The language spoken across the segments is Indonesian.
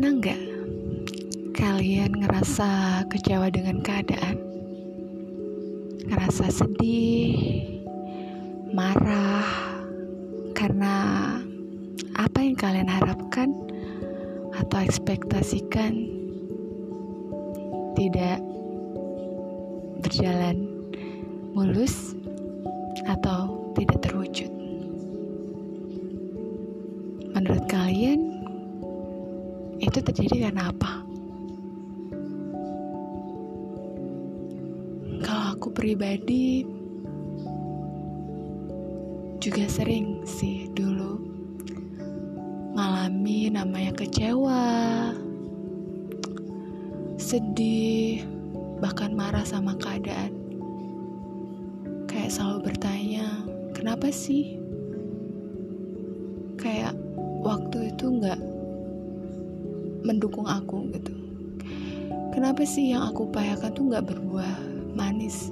Pernah nggak kalian ngerasa kecewa dengan keadaan? Ngerasa sedih, marah, karena apa yang kalian harapkan atau ekspektasikan tidak berjalan mulus atau tidak terwujud. Menurut kalian, itu terjadi karena apa? Kalau aku pribadi juga sering sih dulu ngalami namanya kecewa, sedih, bahkan marah sama keadaan. Kayak selalu bertanya, kenapa sih? Kayak waktu itu nggak mendukung aku gitu. Kenapa sih yang aku upayakan tuh nggak berbuah manis?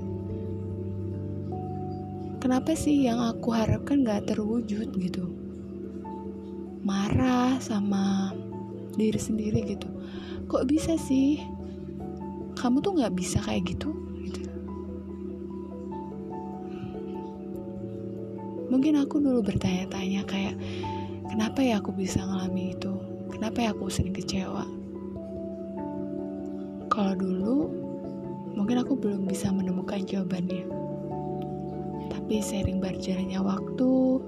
Kenapa sih yang aku harapkan nggak terwujud gitu? Marah sama diri sendiri gitu. Kok bisa sih? Kamu tuh nggak bisa kayak gitu gitu. Mungkin aku dulu bertanya-tanya kayak kenapa ya aku bisa ngalami itu kenapa ya aku sering kecewa? Kalau dulu mungkin aku belum bisa menemukan jawabannya. Tapi sering berjalannya waktu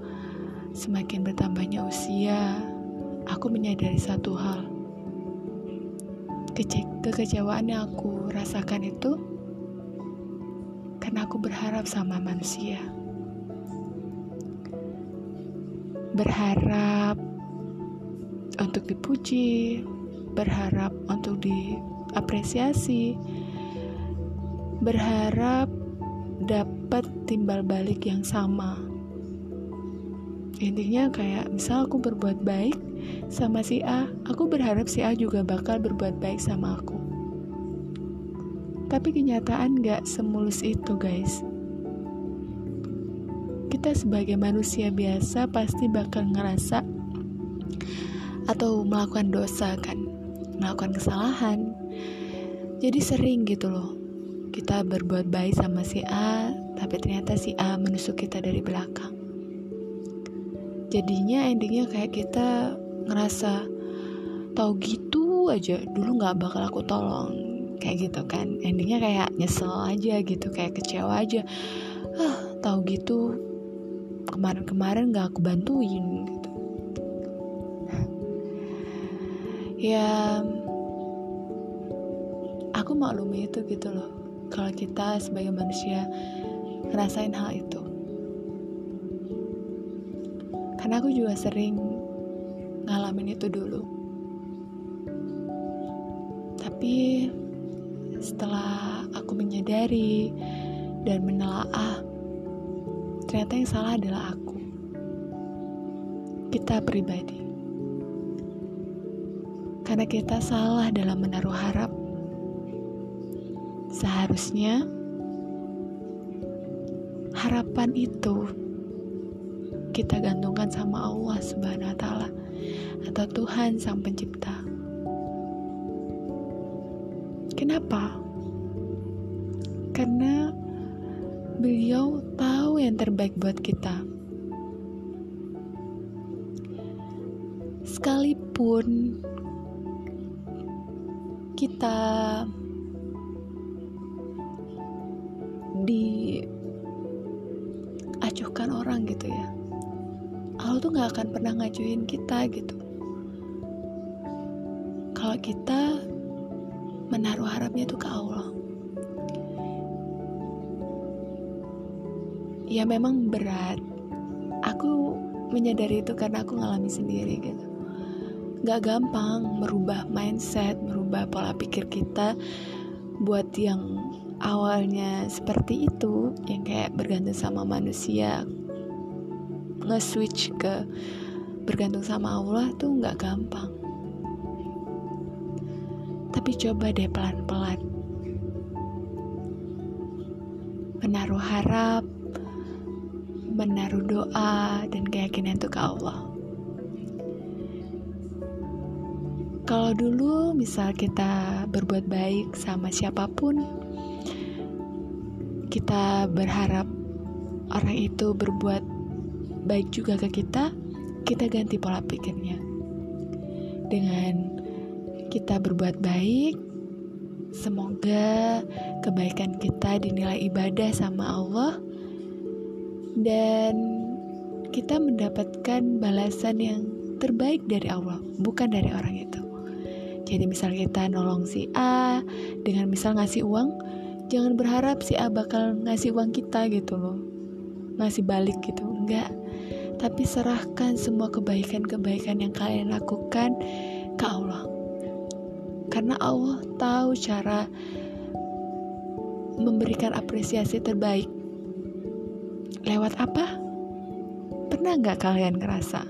semakin bertambahnya usia aku menyadari satu hal. Kece kekecewaan yang aku rasakan itu karena aku berharap sama manusia. Berharap untuk dipuji, berharap untuk diapresiasi, berharap dapat timbal balik yang sama. Intinya kayak misal aku berbuat baik sama si A, aku berharap si A juga bakal berbuat baik sama aku. Tapi kenyataan gak semulus itu guys. Kita sebagai manusia biasa pasti bakal ngerasa atau melakukan dosa kan melakukan kesalahan. Jadi sering gitu loh kita berbuat baik sama si A tapi ternyata si A menusuk kita dari belakang. Jadinya endingnya kayak kita ngerasa tau gitu aja dulu nggak bakal aku tolong. Kayak gitu kan endingnya kayak nyesel aja gitu kayak kecewa aja. Ah tau gitu kemarin-kemarin nggak aku bantuin ya aku maklumi itu gitu loh. Kalau kita sebagai manusia ngerasain hal itu. Karena aku juga sering ngalamin itu dulu. Tapi setelah aku menyadari dan menelaah ternyata yang salah adalah aku. Kita pribadi karena kita salah dalam menaruh harap. Seharusnya harapan itu kita gantungkan sama Allah Subhanahu wa taala atau Tuhan Sang Pencipta. Kenapa? Karena beliau tahu yang terbaik buat kita. Sekalipun kita diacuhkan orang gitu ya. Allah tuh gak akan pernah ngacuhin kita gitu. Kalau kita menaruh harapnya tuh ke Allah. Ya memang berat. Aku menyadari itu karena aku ngalami sendiri gitu gak gampang merubah mindset, merubah pola pikir kita buat yang awalnya seperti itu, yang kayak bergantung sama manusia, nge-switch ke bergantung sama Allah tuh gak gampang. Tapi coba deh pelan-pelan menaruh harap, menaruh doa dan keyakinan itu ke Allah kalau dulu misal kita berbuat baik sama siapa pun kita berharap orang itu berbuat baik juga ke kita kita ganti pola pikirnya. Dengan kita berbuat baik semoga kebaikan kita dinilai ibadah sama Allah dan kita mendapatkan balasan yang terbaik dari Allah bukan dari orang itu jadi misal kita nolong si A dengan misal ngasih uang, jangan berharap si A bakal ngasih uang kita gitu loh. Ngasih balik gitu, enggak. Tapi serahkan semua kebaikan-kebaikan yang kalian lakukan ke Allah. Karena Allah tahu cara memberikan apresiasi terbaik. Lewat apa? Pernah nggak kalian ngerasa?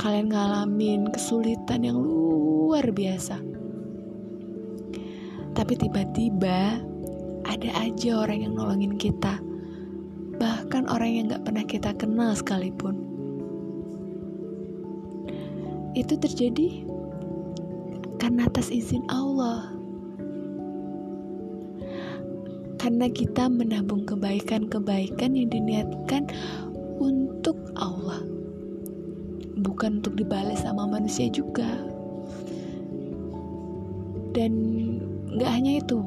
Kalian ngalamin kesulitan yang luar luar biasa. Tapi tiba-tiba ada aja orang yang nolongin kita. Bahkan orang yang gak pernah kita kenal sekalipun. Itu terjadi karena atas izin Allah. Karena kita menabung kebaikan-kebaikan yang diniatkan untuk Allah. Bukan untuk dibalas sama manusia juga dan nggak hanya itu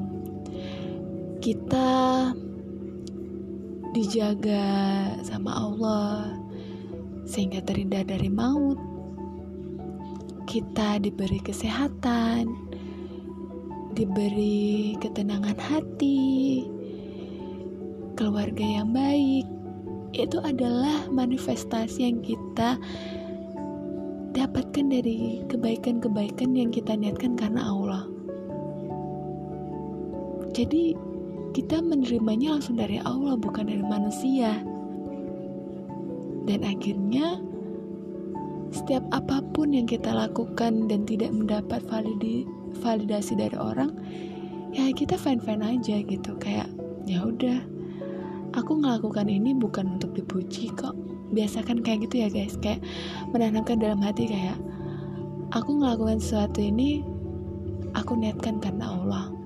kita dijaga sama Allah sehingga terhindar dari maut. Kita diberi kesehatan diberi ketenangan hati keluarga yang baik. Itu adalah manifestasi yang kita dapatkan dari kebaikan-kebaikan yang kita niatkan karena Allah jadi kita menerimanya langsung dari Allah bukan dari manusia. Dan akhirnya setiap apa pun yang kita lakukan dan tidak mendapat validi, validasi dari orang, ya kita fine-fine aja gitu. Kayak ya udah, aku melakukan ini bukan untuk dipuji kok. Biasakan kayak gitu ya guys, kayak menanamkan dalam hati kayak aku melakukan sesuatu ini aku niatkan karena Allah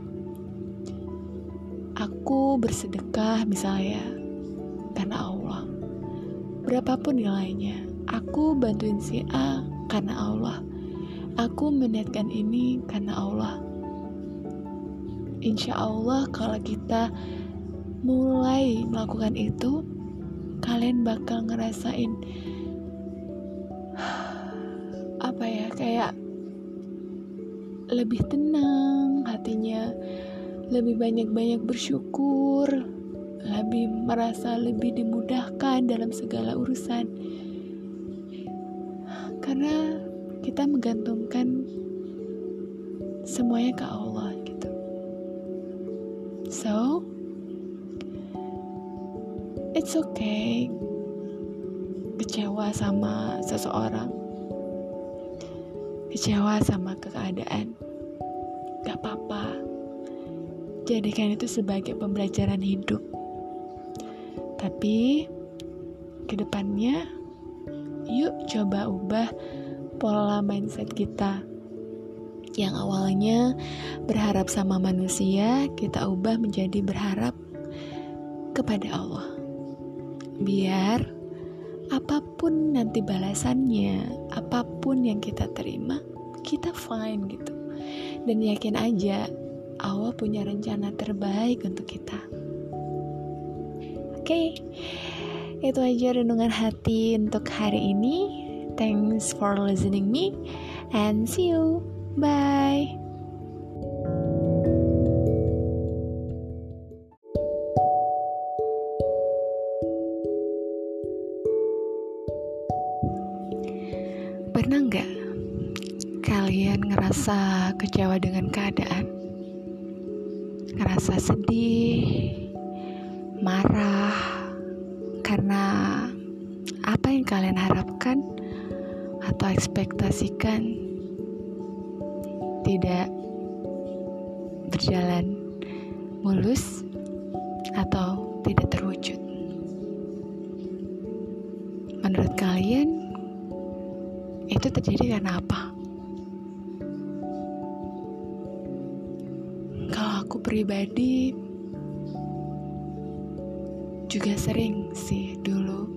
Aku bersedekah misalnya karena Allah. Berapapun nilainya, aku bantuin si A karena Allah. Aku meniatkan ini karena Allah. Insya Allah kalau kita mulai melakukan itu, kalian bakal ngerasain apa ya kayak lebih tenang hatinya lebih banyak-banyak bersyukur, lebih merasa lebih dimudahkan dalam segala urusan. Karena kita menggantungkan semuanya ke Allah gitu. So, it's okay kecewa sama seseorang kecewa sama keadaan gak apa-apa jadikan itu sebagai pembelajaran hidup. Tapi ke depannya, yuk coba ubah pola mindset kita. Yang awalnya berharap sama manusia, kita ubah menjadi berharap kepada Allah. Biar apa pun nanti balasannya, apa pun yang kita terima, kita fine gitu. Dan yakin aja Allah punya rencana terbaik untuk kita. Oke, okay, itu aja renungan hati untuk hari ini. Thanks for listening me and see you. Bye. Pernah nggak kalian ngerasa kecewa dengan keadaan? Ngerasa sedih, marah karena apa yang kalian harapkan atau ekspektasikan tidak berjalan mulus atau tidak terwujud. Menurut kalian, itu terjadi karena apa? Pribadi juga sering sih dulu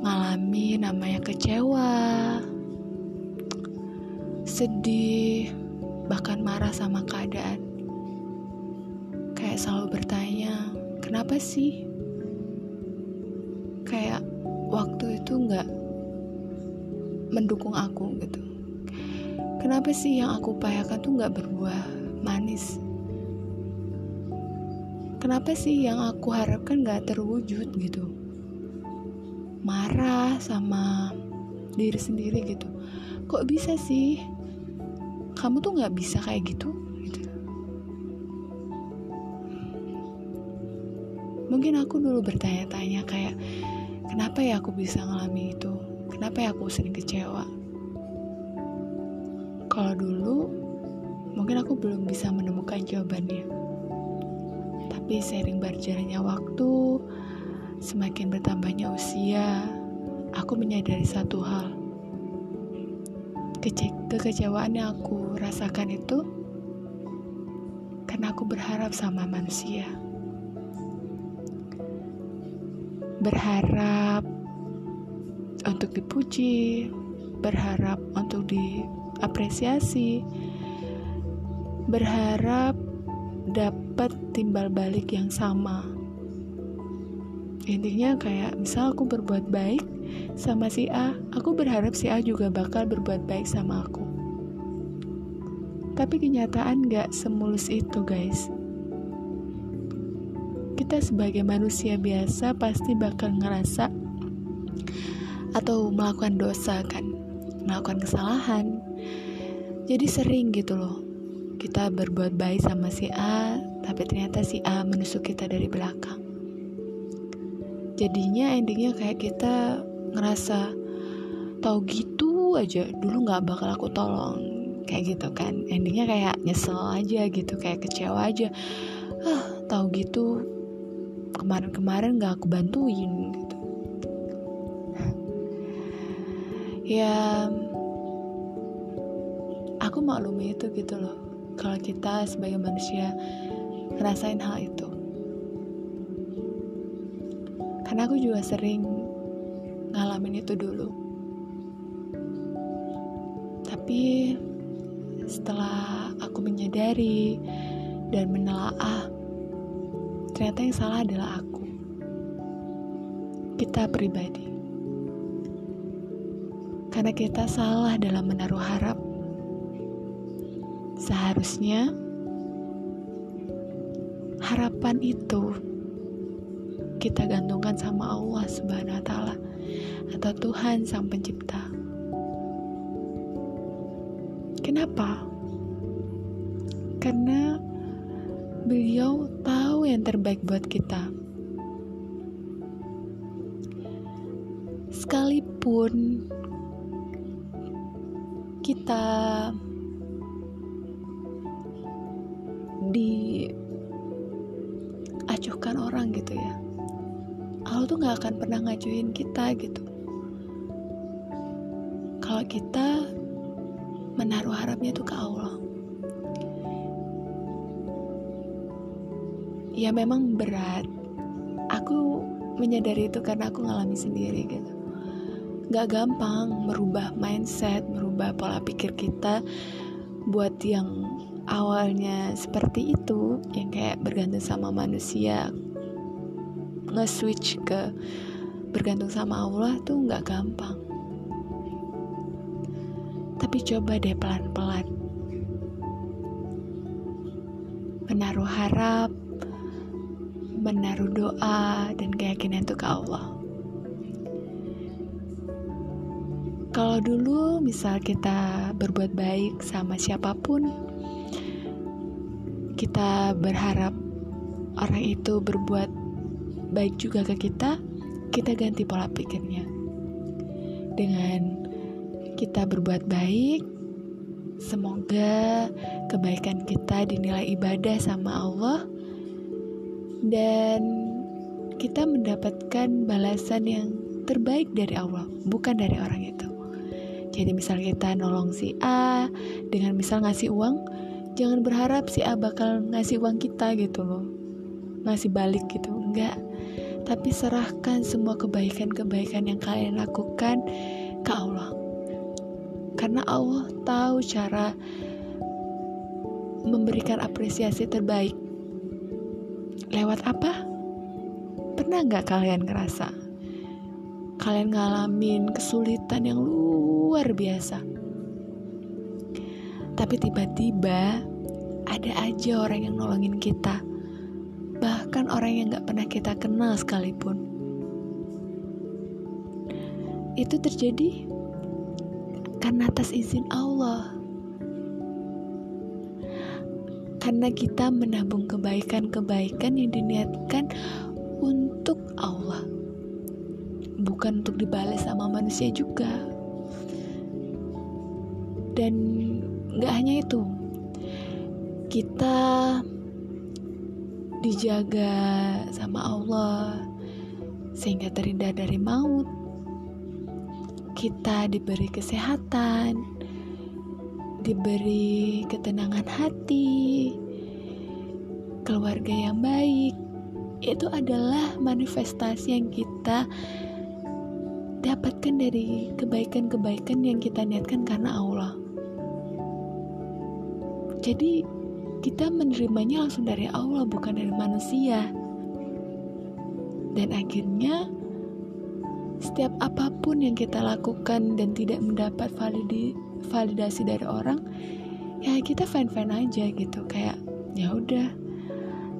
ngalami namanya kecewa, sedih, bahkan marah sama keadaan. Kayak selalu bertanya, kenapa sih? Kayak waktu itu nggak mendukung aku gitu. Kenapa sih yang aku upayakan tuh nggak berbuah manis? Kenapa sih yang aku harapkan gak terwujud gitu? Marah sama diri sendiri gitu. Kok bisa sih? Kamu tuh gak bisa kayak gitu gitu. Mungkin aku dulu bertanya-tanya kayak kenapa ya aku bisa ngalami itu? Kenapa ya aku sering kecewa? Kalau dulu mungkin aku belum bisa menemukan jawabannya tapi sering berjalannya waktu, semakin bertambahnya usia, aku menyadari satu hal. Kece kekecewaan yang aku rasakan itu karena aku berharap sama manusia. Berharap untuk dipuji, berharap untuk diapresiasi, berharap dapat timbal balik yang sama. Intinya kayak misal aku berbuat baik sama si A aku berharap si A juga bakal berbuat baik sama aku. Tapi kenyataan gak semulus itu guys. Kita sebagai manusia biasa pasti bakal ngerasa atau melakukan dosa kan melakukan kesalahan. Jadi sering gitu loh kita berbuat baik sama si A, tapi ternyata si A menusuk kita dari belakang. Jadinya endingnya kayak kita ngerasa tahu gitu aja dulu nggak bakal aku tolong. Kayak gitu kan. Endingnya kayak nyesel aja gitu kayak kecewa aja. Ah tahu gitu kemarin-kemarin nggak aku bantuin. Gitu. Ya aku maklumi itu gitu loh kalau kita sebagai manusia ngerasain hal itu. Karena aku juga sering ngalamin itu dulu. Tapi setelah aku menyadari dan menelaah ternyata yang salah adalah aku. Kita pribadi. Karena kita salah dalam menaruh harap Seharusnya harapan itu kita gantungkan sama Allah Subhanahu wa taala atau Tuhan Sang Pencipta. Kenapa? Karena beliau tahu yang terbaik buat kita. Sekalipun kita nggak akan pernah ngacuin kita gitu. Kalau kita menaruh harapnya tuh ke Allah. Ya memang berat. Aku menyadari itu karena aku ngalami sendiri gitu. Gak gampang merubah mindset merubah pola pikir kita buat yang awalnya seperti itu yang kayak bergantung sama manusia nge-switch ke bergantung sama Allah tuh nggak gampang. Tapi coba deh pelan-pelan. Menaruh harap menaruh doa dan keyakinan itu ke Allah. Kalau dulu misal kita berbuat baik sama siapa pun kita berharap orang itu berbuat baik juga ke kita, kita ganti pola pikirnya. Dengan kita berbuat baik, semoga kebaikan kita dinilai ibadah sama Allah dan kita mendapatkan balasan yang terbaik dari Allah, bukan dari orang itu. Jadi misal kita nolong si A dengan misal ngasih uang, jangan berharap si A bakal ngasih uang kita gitu loh ngasih balik gitu enggak tapi serahkan semua kebaikan-kebaikan yang kalian lakukan ke Allah. Karena Allah tahu cara memberikan apresiasi terbaik. Lewat apa? Pernah nggak kalian ngerasa? Kalian ngalamin kesulitan yang luar biasa. Tapi tiba-tiba ada aja orang yang nolongin kita. Bahkan orang yang gak pernah kita kenal sekalipun. Itu terjadi karena atas izin Allah. Karena kita menabung kebaikan-kebaikan yang diniatkan untuk Allah. Bukan untuk dibalas sama manusia juga. Dan Gak hanya itu, kita dijaga sama Allah sehingga terhindar dari maut. Kita diberi kesehatan, diberi ketenangan hati, keluarga yang baik. Itu adalah manifestasi yang kita dapatkan dari kebaikan-kebaikan yang kita niatkan karena Allah. Jadi kita menerimanya langsung dari Allah bukan dari manusia. Dan akhirnya setiap apa pun yang kita lakukan dan tidak mendapat validi, validasi dari orang, ya kita fine-fine aja gitu. Kayak ya udah,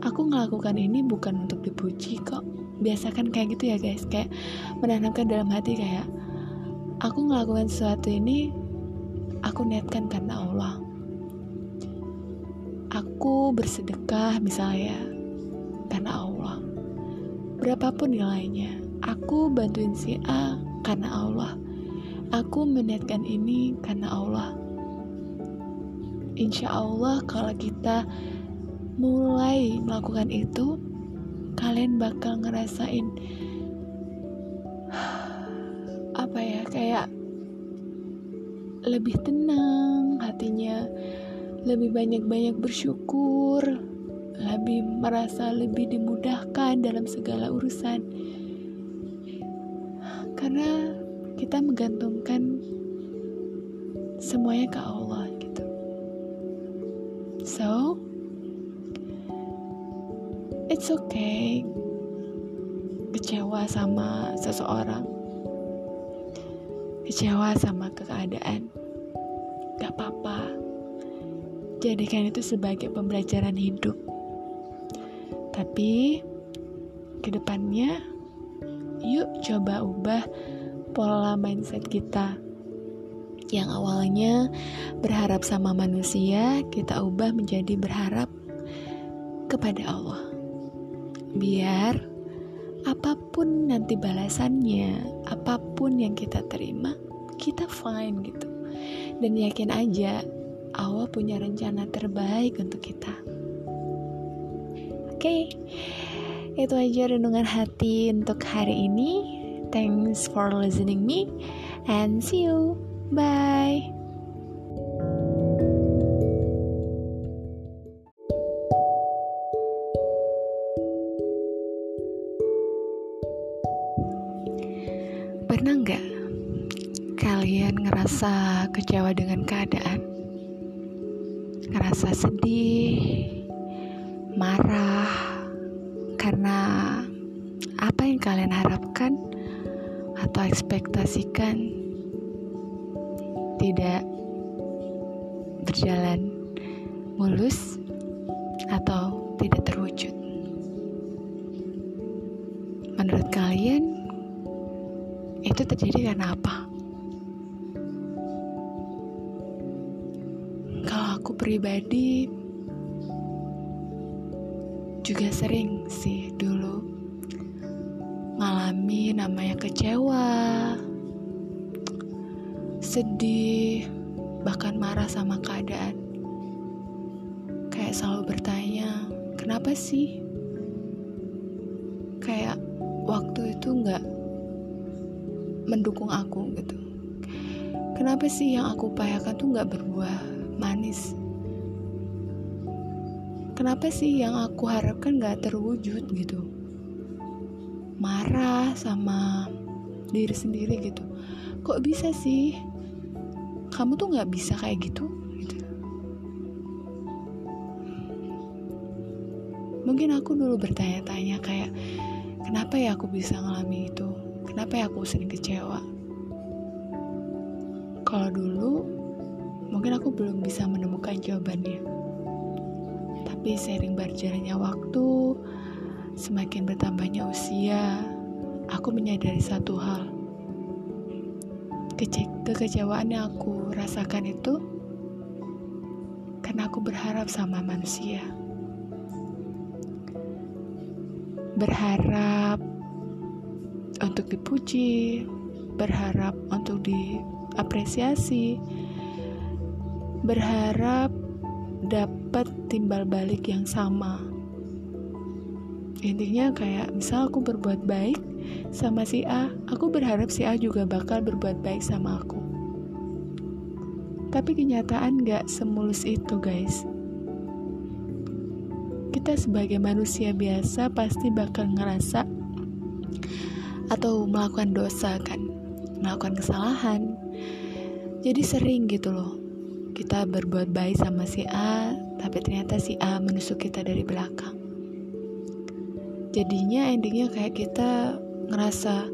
aku melakukan ini bukan untuk dipuji kok. Biasakan kayak gitu ya guys, kayak menanamkan dalam hati kayak aku melakukan sesuatu ini aku niatkan karena Allah Aku bersedekah misalnya karena Allah. Berapapun nilainya, aku bantuin si A karena Allah. Aku meniatkan ini karena Allah. Insya Allah kalau kita mulai melakukan itu, kalian bakal ngerasain apa ya kayak lebih tenang hatinya lebih banyak-banyak bersyukur, lebih merasa lebih dimudahkan dalam segala urusan. Karena kita menggantungkan semuanya ke Allah gitu. So, it's okay kecewa sama seseorang kecewa sama keadaan gak apa-apa jadikan itu sebagai pembelajaran hidup. Tapi ke depannya, yuk coba ubah pola mindset kita. Yang awalnya berharap sama manusia, kita ubah menjadi berharap kepada Allah. Biar apa pun nanti balasannya, apa pun yang kita terima, kita fine gitu. Dan yakin aja Allah punya rencana terbaik untuk kita. Oke, okay, itu aja renungan hati untuk hari ini. Thanks for listening me and see you. Bye. Itu terjadi karena apa? aku pribadi juga sering sih dulu ngalami namanya kecewa, sedih, bahkan marah sama keadaan. Kayak selalu bertanya, kenapa sih? Mendukung aku gitu. Kenapa sih yang aku upayakan tuh nggak berbuah? manis? Kenapa sih yang aku harapkan gak terwujud gitu? Marah sama diri sendiri gitu. Kok bisa sih? Kamu tuh gak bisa kayak gitu gitu. Mungkin aku dulu bertanya-tanya kayak kenapa ya aku bisa ngalami itu kenapa ya aku sering kecewa? Kalau dulu mungkin aku belum bisa menemukan jawabannya. Tapi sering berjalannya waktu semakin bertambahnya usia aku menyadari satu hal. Kece kekecewaan yang aku rasakan itu karena aku berharap sama manusia. Berharap dipuji, berharap untuk diapresiasi, berharap dapat timbal balik yang sama. Intinya kayak misal aku berbuat baik sama si A, aku berharap si A juga bakal berbuat baik sama aku. Tapi kenyataan gak semulus itu guys. Kita sebagai manusia biasa pasti bakal ngerasa atau melakukan dosa kan melakukan kesalahan. Jadi sering gitu loh kita berbuat baik sama si A tapi ternyata si A menusuk kita dari belakang. Jadinya endingnya kayak kita ngerasa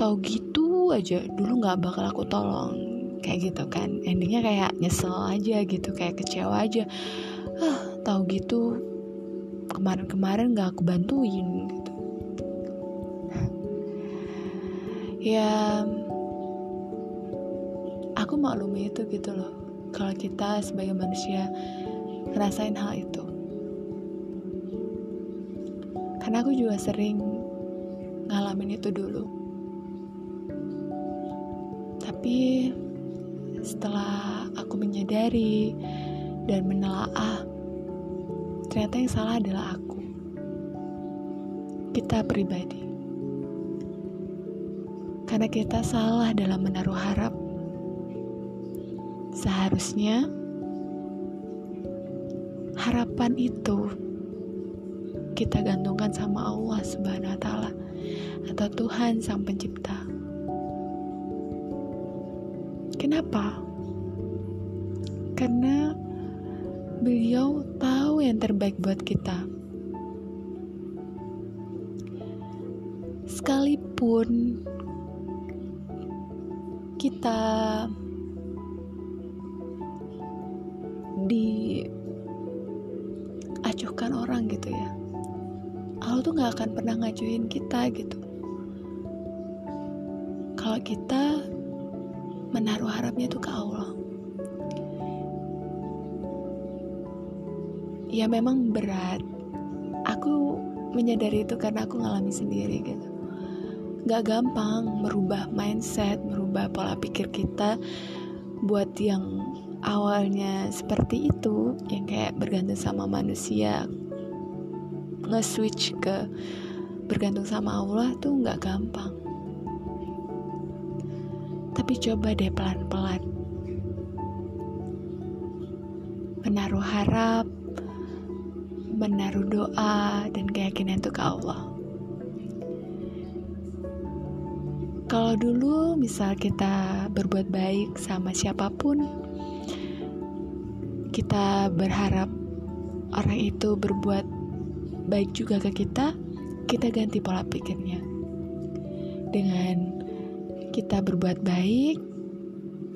tau gitu aja dulu nggak bakal aku tolong. Kayak gitu kan endingnya kayak nyesel aja gitu kayak kecewa aja. Ah tau gitu kemarin-kemarin nggak aku bantuin ya aku maklumi itu gitu loh. Kalau kita sebagai manusia ngerasain hal itu. Karena aku juga sering ngalamin itu dulu. Tapi setelah aku menyadari dan menelaah ternyata yang salah adalah aku. Kita pribadi karena kita salah dalam menaruh harap. Seharusnya harapan itu kita gantungkan sama Allah Subhanahu wa taala atau Tuhan Sang Pencipta. Kenapa? Karena beliau tahu yang terbaik buat kita. Sekalipun kita diacuhkan orang gitu ya. Allah tuh nggak akan pernah ngacuin kita gitu. Kalau kita menaruh harapnya tuh ke Allah. Ya memang berat. Aku menyadari itu karena aku ngalami sendiri gitu gak gampang merubah mindset, merubah pola pikir kita buat yang awalnya seperti itu, yang kayak bergantung sama manusia, nge-switch ke bergantung sama Allah tuh gak gampang. Tapi coba deh pelan-pelan menaruh harap, menaruh doa dan keyakinan itu ke Allah. Kalau dulu misal kita berbuat baik sama siapa pun, kita berharap orang itu berbuat baik juga ke kita, kita ganti pola pikirnya. Dengan kita berbuat baik,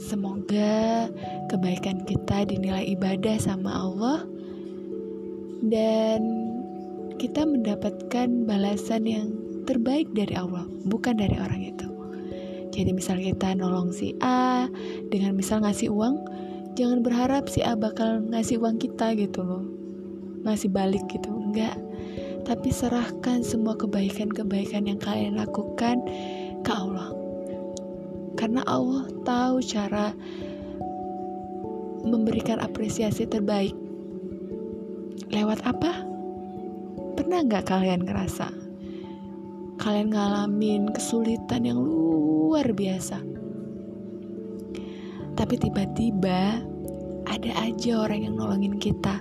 semoga kebaikan kita dinilai ibadah sama Allah dan kita mendapatkan balasan yang terbaik dari Allah, bukan dari orang itu. Jadi misal kita nolong si A dengan misal ngasih uang, jangan berharap si A bakal ngasih uang kita gitu loh. Ngasih balik gitu, enggak. Tapi serahkan semua kebaikan-kebaikan yang kalian lakukan ke Allah. Karena Allah tahu cara memberikan apresiasi terbaik. Lewat apa? Pernah nggak kalian ngerasa? Kalian ngalamin kesulitan yang luar biasa. Tapi tiba-tiba ada aja orang yang nolongin kita.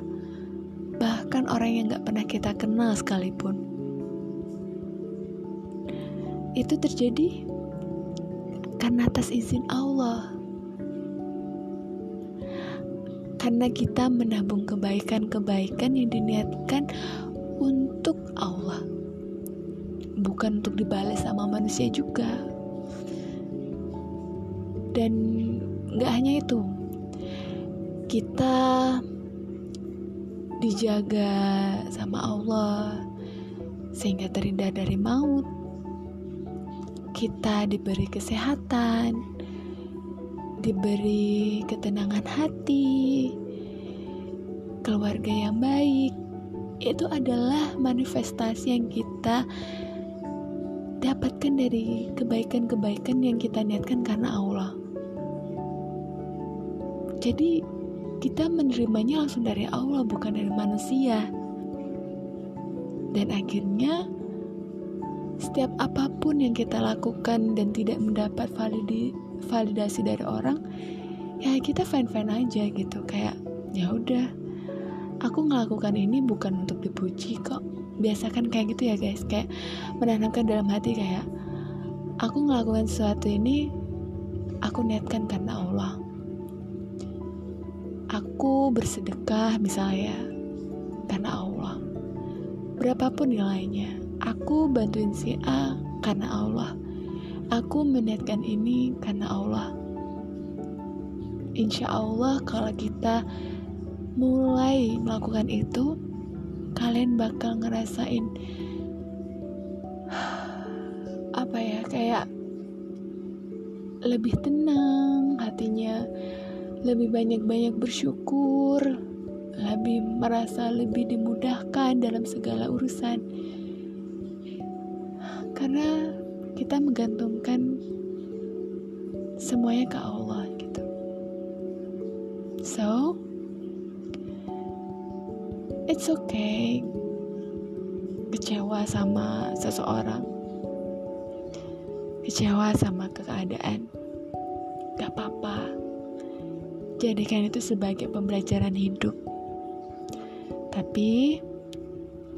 Bah bahkan orang yang gak pernah kita kenal sekalipun. Itu terjadi karena atas izin Allah. Karena kita menabung kebaikan-kebaikan yang diniatkan bukan untuk dibalas sama manusia juga. Dan gak hanya itu, kita dijaga sama Allah sehingga terhindar dari maut. Kita diberi kesehatan, diberi ketenangan hati, keluarga yang baik. Itu adalah manifestasi yang kita dapatkan dari kebaikan-kebaikan yang kita niatkan karena Allah. Jadi, kita menerimanya langsung dari Allah, bukan dari manusia, dan akhirnya setiap apa pun yang kita lakukan dan tidak mendapat validi, validasi dari orang ya kita fine fine aja gitu. Kayak ya udah aku melakukan ini bukan untuk dipuji kok biasakan kayak gitu ya guys kayak menanamkan dalam hati kayak aku melakukan sesuatu ini aku niatkan karena Allah aku bersedekah misalnya karena Allah berapapun nilainya Aku bantuin si A karena Allah. Aku meniatkan ini karena Allah. Insya Allah, kalau kita mulai melakukan itu, kalian bakal ngerasain apa ya, kayak lebih tenang hatinya, lebih banyak-banyak bersyukur, lebih merasa lebih dimudahkan dalam segala urusan karena kita menggantungkan semuanya ke Allah gitu. So, it's okay kecewa sama seseorang, kecewa sama keadaan, gak apa-apa. Jadikan itu sebagai pembelajaran hidup. Tapi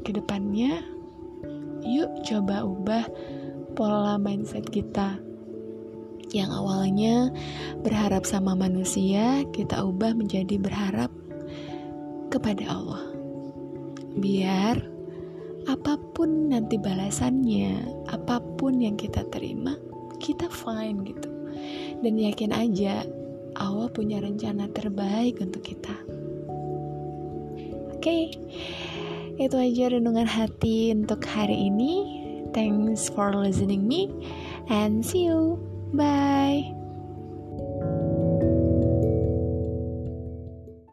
ke depannya yuk coba ubah pola mindset kita yang awalnya berharap sama manusia, kita ubah menjadi berharap kepada Allah. Biar apa pun nanti balasannya, apa pun yang kita terima, kita fine gitu. Dan yakin aja Allah punya rencana terbaik untuk kita. Oke. Okay. Itu aja renungan hati untuk hari ini. Thanks for listening me and see you. Bye.